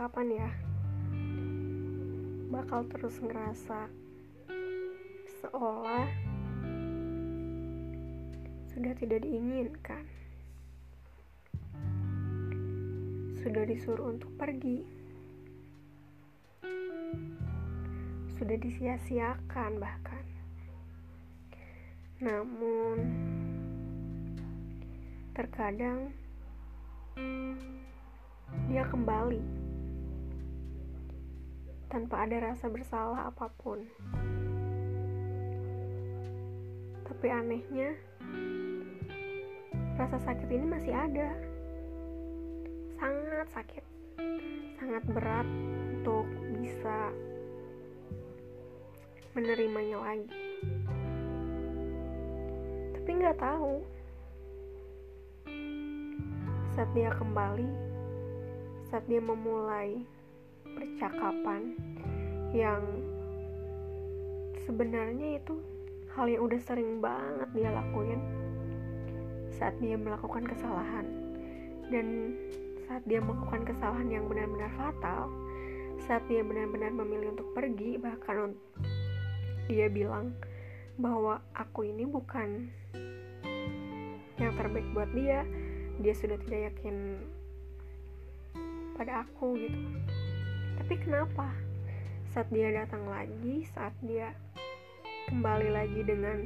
kapan ya? Bakal terus ngerasa seolah sudah tidak diinginkan. Sudah disuruh untuk pergi. Sudah disia-siakan bahkan. Namun terkadang dia kembali tanpa ada rasa bersalah apa pun. Tapi anehnya, rasa sakit ini masih ada. Sangat sakit, sangat berat untuk bisa menerimanya lagi. Tapi nggak tahu saat dia kembali, saat dia memulai percakapan yang sebenarnya itu hal yang udah sering banget dia lakuin saat dia melakukan kesalahan. Dan saat dia melakukan kesalahan yang benar-benar fatal saat dia benar-benar memilih untuk pergi bahkan dia bilang bahwa aku ini bukan yang terbaik buat dia dia sudah tidak yakin pada aku gitu tapi kenapa? Saat dia datang lagi saat dia kembali lagi dengan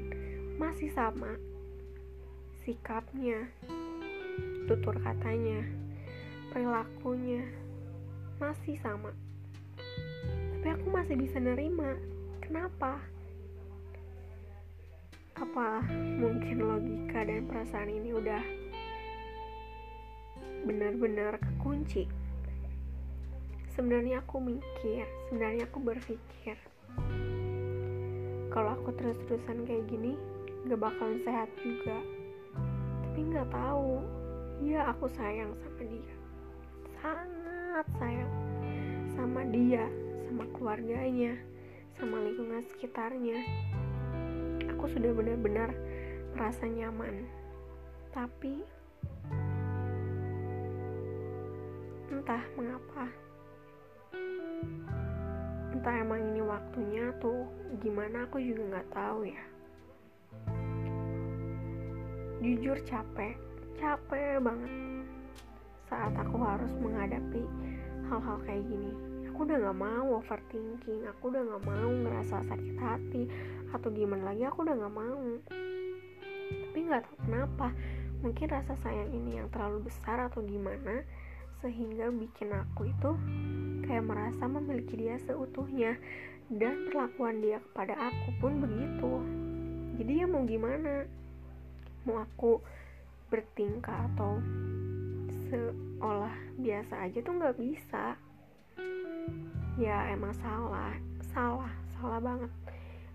masih sama sikapnya tutur katanya perilakunya masih sama. Tapi aku masih bisa nerima kenapa? Apa mungkin logika dan perasaan ini udah benar-benar kekunci sebenarnya aku mikir sebenarnya aku berpikir kalau aku terus-terusan kayak gini gak bakalan sehat juga. Tapi nggak tahu. Ya aku sayang sama dia. Sangat sayang sama dia sama keluarganya sama lingkungan sekitarnya. Aku sudah benar-benar merasa nyaman. Tapi entah mengapa entah emang ini waktunya tuh gimana aku juga nggak tahu ya. Jujur capek capek banget saat aku harus menghadapi hal-hal kayak gini. Aku udah nggak mau overthinking aku udah nggak mau ngerasa sakit hati atau gimana lagi aku udah nggak mau. Tapi nggak tahu kenapa mungkin rasa sayang ini yang terlalu besar atau gimana sehingga bikin aku itu kayak merasa memiliki dia seutuhnya dan perlakuan dia kepada aku pun begitu. Jadi ya mau gimana? Mau aku bertingkah atau seolah biasa aja tuh nggak bisa. Ya emang salah salah salah banget.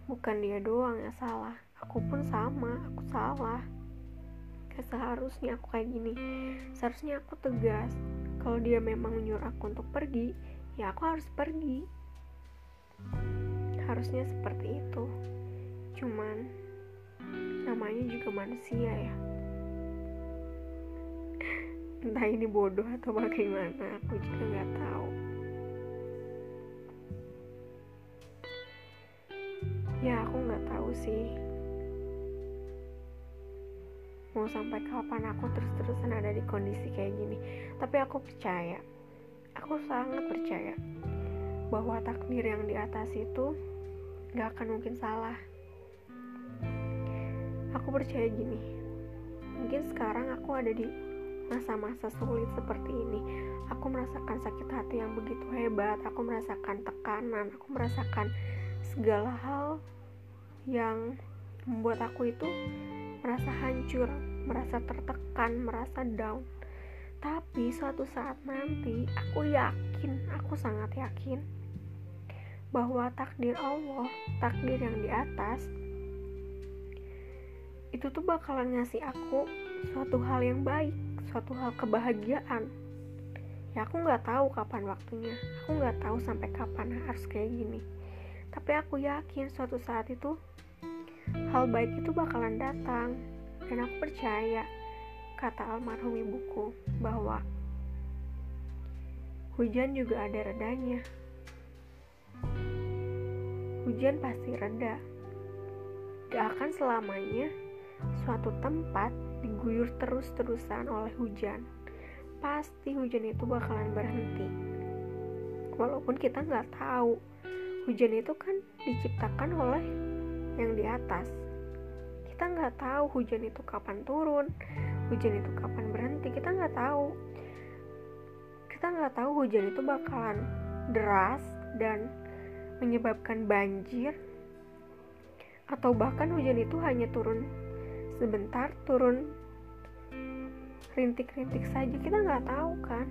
Bukan dia doang yang salah aku pun sama aku salah. Kayak seharusnya aku kayak gini. Seharusnya aku tegas. Kalau dia memang menyuruh aku untuk pergi ya aku harus pergi. Harusnya seperti itu. Cuman namanya juga manusia ya. Entah ini bodoh atau bagaimana aku juga nggak tahu. Ya aku nggak tahu sih. Mau sampai kapan aku terus-terusan ada di kondisi kayak gini. Tapi aku percaya aku sangat percaya bahwa takdir yang di atas itu gak akan mungkin salah aku percaya gini mungkin sekarang aku ada di masa-masa sulit seperti ini aku merasakan sakit hati yang begitu hebat aku merasakan tekanan aku merasakan segala hal yang membuat aku itu merasa hancur merasa tertekan, merasa down. Tapi suatu saat nanti aku yakin, aku sangat yakin bahwa takdir Allah, takdir yang di atas itu tuh bakalan ngasih aku suatu hal yang baik, suatu hal kebahagiaan. Ya aku nggak tahu kapan waktunya, aku nggak tahu sampai kapan harus kayak gini. Tapi aku yakin suatu saat itu hal baik itu bakalan datang dan aku percaya kata almarhum ibuku bahwa hujan juga ada redanya. Hujan pasti reda. Gak akan selamanya suatu tempat diguyur terus-terusan oleh hujan. Pasti hujan itu bakalan berhenti. Walaupun kita nggak tahu, hujan itu kan diciptakan oleh yang di atas. Kita nggak tahu hujan itu kapan turun, hujan itu kapan berhenti. Kita nggak tahu. Kita nggak tahu hujan itu bakalan deras dan menyebabkan banjir atau bahkan hujan itu hanya turun sebentar turun rintik-rintik saja. Kita nggak tahu kan?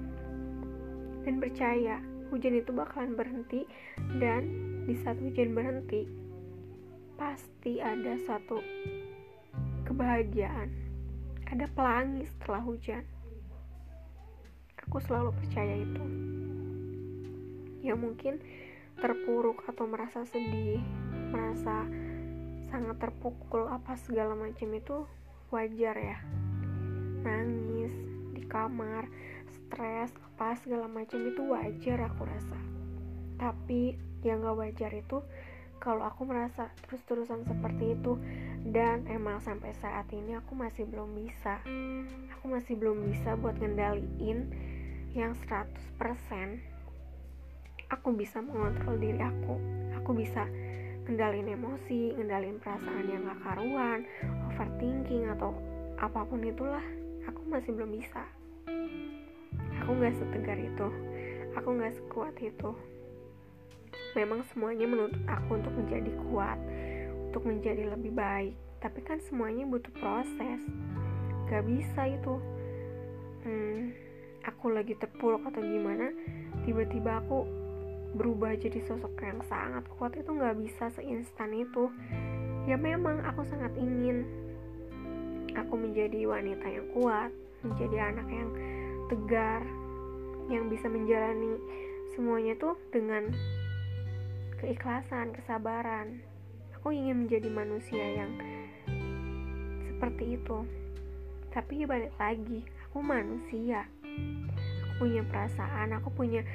Dan percaya hujan itu bakalan berhenti dan di saat hujan berhenti pasti ada satu kebahagiaan ada pelangi setelah hujan. Aku selalu percaya itu. Ya mungkin terpuruk atau merasa sedih merasa sangat terpukul apa segala macam itu wajar ya. Nangis di kamar stres apa segala macam itu wajar aku rasa. Tapi yang gak wajar itu kalau aku merasa terus-terusan seperti itu dan emang sampai saat ini aku masih belum bisa. Aku masih belum bisa buat ngendaliin yang 100% aku bisa mengontrol diri aku. Aku bisa ngendalin emosi ngendalin perasaan yang gak karuan overthinking atau apa pun itulah. Aku masih belum bisa. Aku gak setegar itu. Aku gak sekuat itu. Memang semuanya menuntut aku untuk menjadi kuat untuk menjadi lebih baik. Tapi kan semuanya butuh proses. Gak bisa itu. Hmm, aku lagi terpuruk atau gimana tiba-tiba aku berubah jadi sosok yang sangat kuat. Itu nggak bisa seinstan itu. Ya memang aku sangat ingin aku menjadi wanita yang kuat menjadi anak yang tegar yang bisa menjalani semuanya tuh dengan keikhlasan kesabaran aku ingin menjadi manusia yang seperti itu. Tapi balik lagi aku manusia. Aku punya perasaan aku punya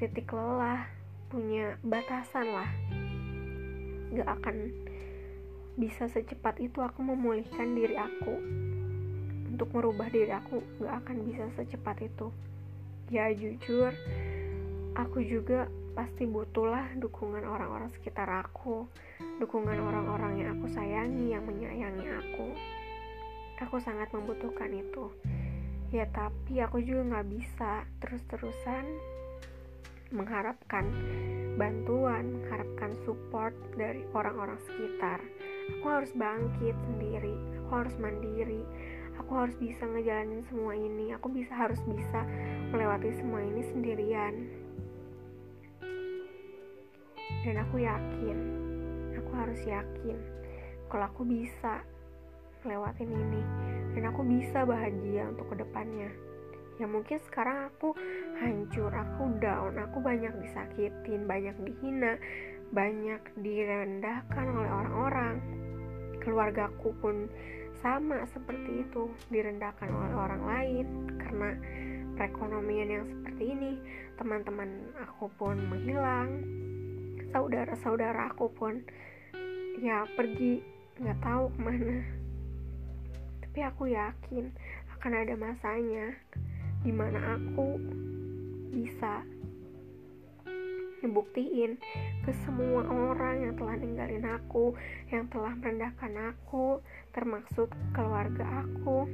titik lelah punya batasan lah. Gak akan bisa secepat itu aku memulihkan diri aku. Untuk merubah diri aku gak akan bisa secepat itu. Ya jujur aku juga pasti butuhlah dukungan orang-orang sekitar aku dukungan orang-orang yang aku sayangi yang menyayangi aku aku sangat membutuhkan itu ya tapi aku juga nggak bisa terus-terusan mengharapkan bantuan, mengharapkan support dari orang-orang sekitar. Aku harus bangkit sendiri, aku harus mandiri, aku harus bisa ngejalanin semua ini, aku bisa harus bisa melewati semua ini sendirian. Dan aku yakin, aku harus yakin kalau aku bisa lewatin ini. Dan aku bisa bahagia untuk ke depannya. Ya mungkin sekarang aku hancur aku down aku banyak disakitin banyak dihina banyak direndahkan oleh orang-orang. Keluargaku pun sama seperti itu direndahkan oleh orang lain. Karena perekonomian yang seperti ini teman-teman aku pun menghilang saudara-saudara aku pun ya pergi nggak tahu ke mana tapi aku yakin akan ada masanya di mana aku bisa ngebuktiin ke semua orang yang telah ninggalin aku, yang telah merendahkan aku, termasuk keluarga aku,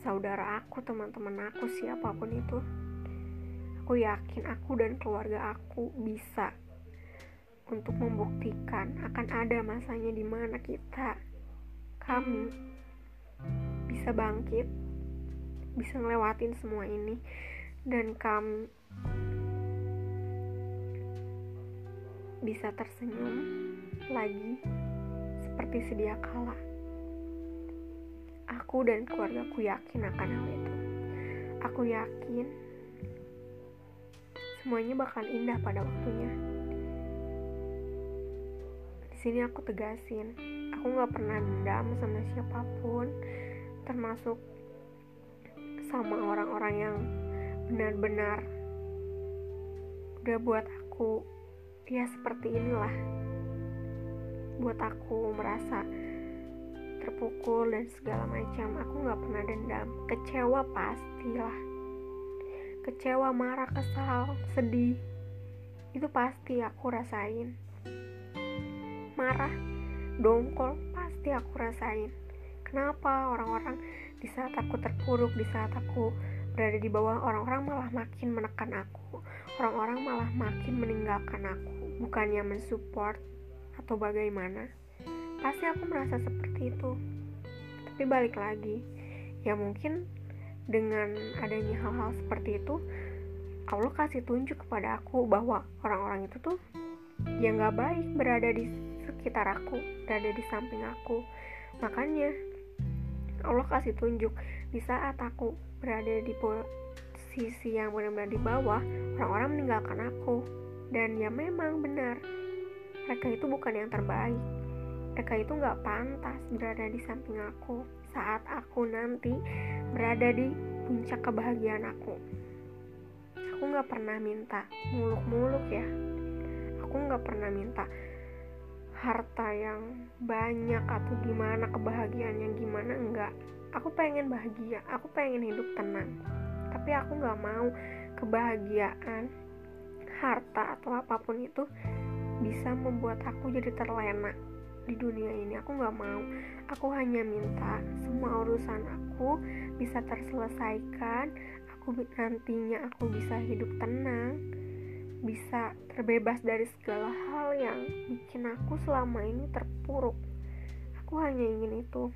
saudara aku, teman-teman aku, siapa pun itu. Aku yakin aku dan keluarga aku bisa untuk membuktikan akan ada masanya di mana kita kami bisa bangkit, bisa ngelewatin semua ini, dan kami bisa tersenyum lagi seperti sedia kala. Aku dan keluargaku yakin akan hal itu. Aku yakin semuanya bakal indah pada waktunya. Di sini aku tegasin, aku nggak pernah dendam sama siapa pun termasuk sama orang-orang yang benar-benar udah buat aku ya seperti inilah. Buat aku merasa terpukul dan segala macam aku nggak pernah dendam. Kecewa pastilah kecewa marah kesal sedih. Itu pasti aku rasain. Marah dongkol pasti aku rasain. Kenapa orang-orang di saat aku terpuruk di saat aku berada di bawah orang-orang malah makin menekan aku. Orang-orang malah makin meninggalkan aku. Bukannya mensupport atau bagaimana. Pasti aku merasa seperti itu. Tapi balik lagi ya mungkin dengan adanya hal-hal seperti itu Allah kasih tunjuk kepada aku bahwa orang-orang itu tuh ya nggak baik berada di sekitar aku berada di samping aku. Makanya Allah kasih tunjuk di saat aku berada di posisi yang benar-benar di bawah orang-orang meninggalkan aku. Dan ya memang benar mereka itu bukan yang terbaik mereka itu nggak pantas berada di samping aku saat aku nanti berada di puncak kebahagiaan aku. Aku nggak pernah minta muluk-muluk ya. Aku nggak pernah minta harta yang banyak atau gimana kebahagiaan yang gimana enggak aku pengen bahagia aku pengen hidup tenang. Tapi aku nggak mau kebahagiaan harta atau apa pun itu bisa membuat aku jadi terlena di dunia ini. Aku nggak mau. Aku hanya minta semua urusan aku bisa terselesaikan. Aku nantinya aku bisa hidup tenang bisa terbebas dari segala hal yang bikin aku selama ini terpuruk. Aku hanya ingin itu.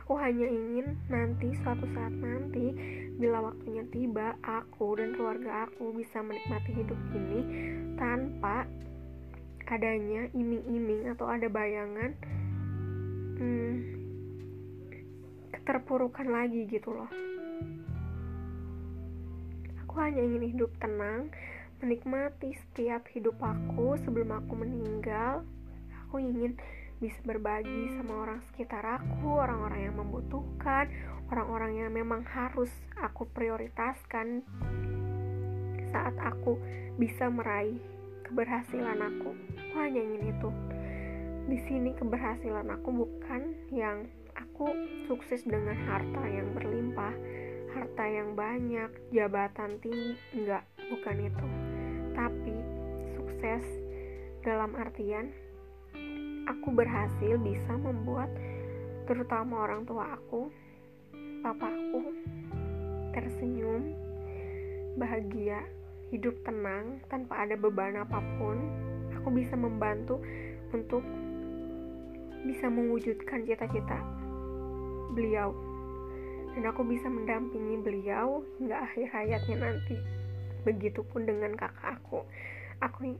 Aku hanya ingin nanti suatu saat nanti bila waktunya tiba aku dan keluarga aku bisa menikmati hidup ini tanpa adanya iming-iming atau ada bayangan hmm, keterpurukan lagi gitu loh. Aku hanya ingin hidup tenang menikmati setiap hidup aku sebelum aku meninggal. Aku ingin bisa berbagi sama orang sekitar aku, orang-orang yang membutuhkan, orang-orang yang memang harus aku prioritaskan saat aku bisa meraih keberhasilan aku. Aku hanya ingin itu. Di sini keberhasilan aku bukan yang aku sukses dengan harta yang berlimpah harta yang banyak jabatan tinggi. Enggak bukan itu. Tapi sukses dalam artian aku berhasil bisa membuat terutama orang tua aku papaku tersenyum bahagia hidup tenang tanpa ada beban apa pun aku bisa membantu untuk bisa mewujudkan cita-cita beliau. Dan aku bisa mendampingi beliau hingga akhir hayatnya nanti. Begitupun dengan kakak aku. Aku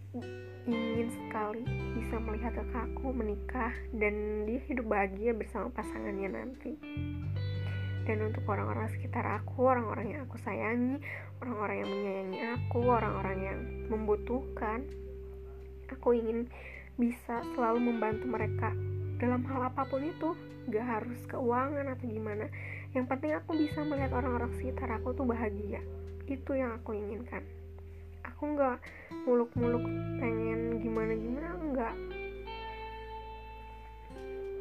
ingin sekali bisa melihat kakakku menikah dan dia hidup bahagia bersama pasangannya nanti dan untuk orang-orang sekitar aku, orang-orang yang aku sayangi, orang-orang yang menyayangi aku, orang-orang yang membutuhkan, aku ingin bisa selalu membantu mereka dalam hal apa pun itu, gak harus keuangan atau gimana. Yang penting aku bisa melihat orang-orang sekitar aku tuh bahagia. Itu yang aku inginkan. Aku gak muluk-muluk pengen gimana-gimana, enggak.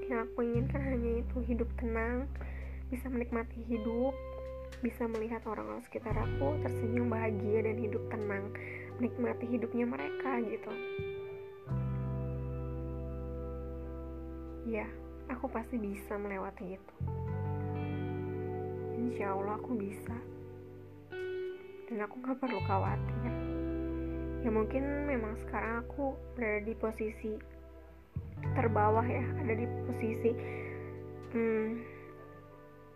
Yang aku inginkan hanya itu hidup tenang, bisa menikmati hidup, bisa melihat orang-orang sekitar aku tersenyum bahagia dan hidup tenang, menikmati hidupnya mereka gitu. Ya, aku pasti bisa melewati itu. Insya Allah aku bisa. Dan aku gak perlu khawatir. Ya mungkin memang sekarang aku berada di posisi terbawah ya, ada di posisi hmm,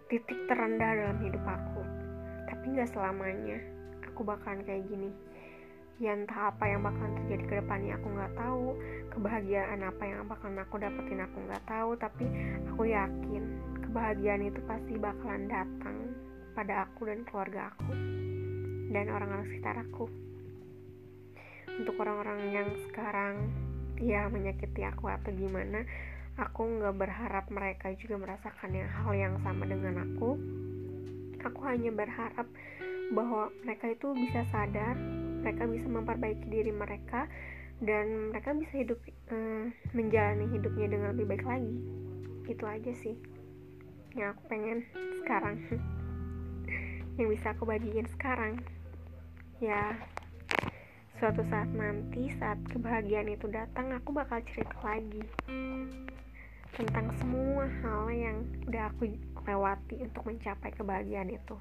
titik terendah dalam hidup aku. Tapi nggak selamanya aku bakalan kayak gini. Ya entah apa yang bakalan terjadi ke depannya aku nggak tahu. Kebahagiaan apa yang bakalan aku dapetin aku nggak tahu. Tapi aku yakin kebahagiaan itu pasti bakalan datang pada aku dan keluarga aku dan orang-orang sekitar aku. Untuk orang-orang yang sekarang ya menyakiti aku atau gimana aku nggak berharap mereka juga merasakan yang hal yang sama dengan aku. Aku hanya berharap bahwa mereka itu bisa sadar mereka bisa memperbaiki diri mereka dan mereka bisa hidup uh, menjalani hidupnya dengan lebih baik lagi. Itu aja sih yang aku pengen sekarang. Yang bisa aku bagiin sekarang. Ya suatu saat nanti saat kebahagiaan itu datang aku bakal cerita lagi tentang semua hal yang udah aku lewati untuk mencapai kebahagiaan itu